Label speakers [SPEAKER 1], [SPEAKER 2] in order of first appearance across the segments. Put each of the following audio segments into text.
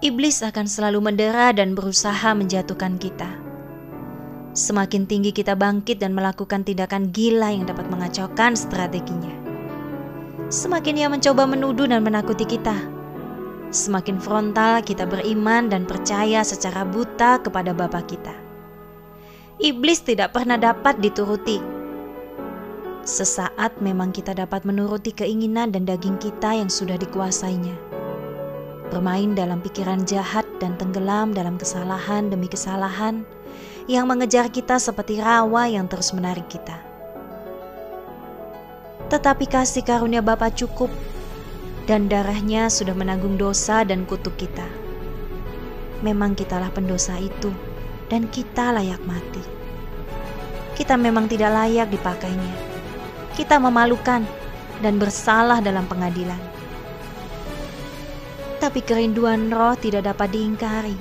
[SPEAKER 1] Iblis akan selalu mendera dan berusaha menjatuhkan kita. Semakin tinggi kita bangkit dan melakukan tindakan gila yang dapat mengacaukan strateginya. Semakin ia mencoba menuduh dan menakuti kita. Semakin frontal kita beriman dan percaya secara buta kepada Bapa kita. Iblis tidak pernah dapat dituruti. Sesaat memang kita dapat menuruti keinginan dan daging kita yang sudah dikuasainya. Bermain dalam pikiran jahat dan tenggelam dalam kesalahan demi kesalahan yang mengejar kita seperti rawa yang terus menarik kita. Tetapi kasih karunia Bapa cukup dan darahnya sudah menanggung dosa dan kutuk kita. Memang kitalah pendosa itu dan kita layak mati. Kita memang tidak layak dipakainya. Kita memalukan dan bersalah dalam pengadilan. Tapi kerinduan roh tidak dapat diingkari.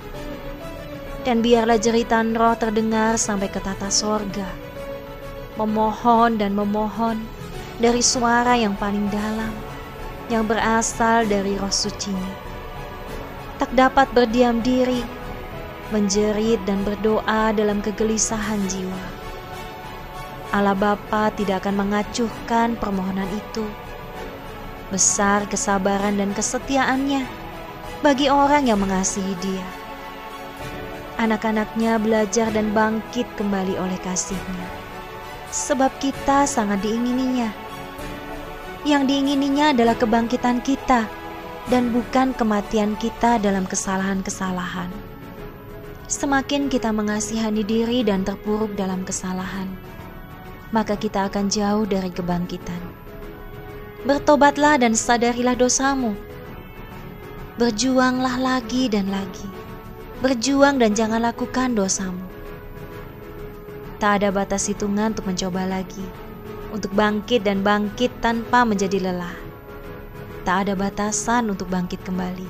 [SPEAKER 1] Dan biarlah jeritan roh terdengar sampai ke tata sorga. Memohon dan memohon dari suara yang paling dalam yang berasal dari roh sucinya. Tak dapat berdiam diri, menjerit dan berdoa dalam kegelisahan jiwa. Allah Bapa tidak akan mengacuhkan permohonan itu. Besar kesabaran dan kesetiaannya bagi orang yang mengasihi dia. Anak-anaknya belajar dan bangkit kembali oleh kasihnya. Sebab kita sangat diingininya yang diingininya adalah kebangkitan kita dan bukan kematian kita dalam kesalahan-kesalahan. Semakin kita mengasihani diri dan terpuruk dalam kesalahan, maka kita akan jauh dari kebangkitan. Bertobatlah dan sadarilah dosamu. Berjuanglah lagi dan lagi. Berjuang dan jangan lakukan dosamu. Tak ada batas hitungan untuk mencoba lagi untuk bangkit dan bangkit tanpa menjadi lelah. Tak ada batasan untuk bangkit kembali.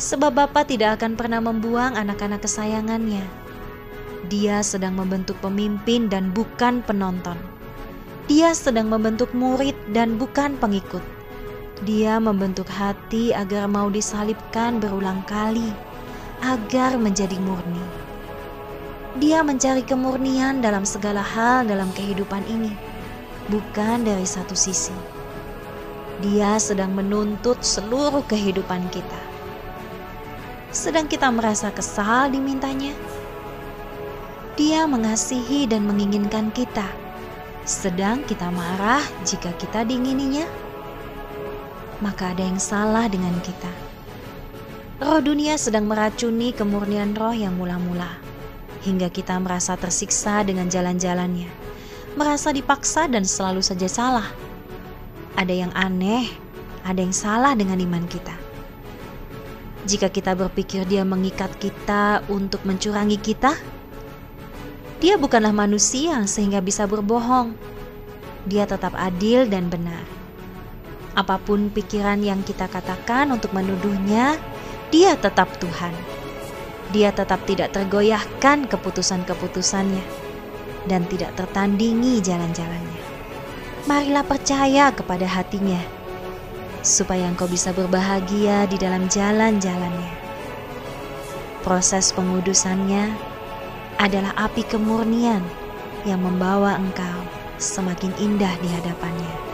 [SPEAKER 1] Sebab Bapa tidak akan pernah membuang anak-anak kesayangannya. Dia sedang membentuk pemimpin dan bukan penonton. Dia sedang membentuk murid dan bukan pengikut. Dia membentuk hati agar mau disalibkan berulang kali, agar menjadi murni. Dia mencari kemurnian dalam segala hal dalam kehidupan ini, bukan dari satu sisi. Dia sedang menuntut seluruh kehidupan kita. Sedang kita merasa kesal dimintanya. Dia mengasihi dan menginginkan kita, sedang kita marah jika kita diingininya. Maka ada yang salah dengan kita. Roh dunia sedang meracuni kemurnian roh yang mula-mula hingga kita merasa tersiksa dengan jalan-jalannya, merasa dipaksa dan selalu saja salah. Ada yang aneh, ada yang salah dengan iman kita. Jika kita berpikir dia mengikat kita untuk mencurangi kita, dia bukanlah manusia sehingga bisa berbohong. Dia tetap adil dan benar. Apa pun pikiran yang kita katakan untuk menuduhnya, dia tetap Tuhan dia tetap tidak tergoyahkan keputusan-keputusannya dan tidak tertandingi jalan-jalannya. Marilah percaya kepada hatinya, supaya engkau bisa berbahagia di dalam jalan-jalannya. Proses pengudusannya adalah api kemurnian yang membawa engkau semakin indah di hadapannya.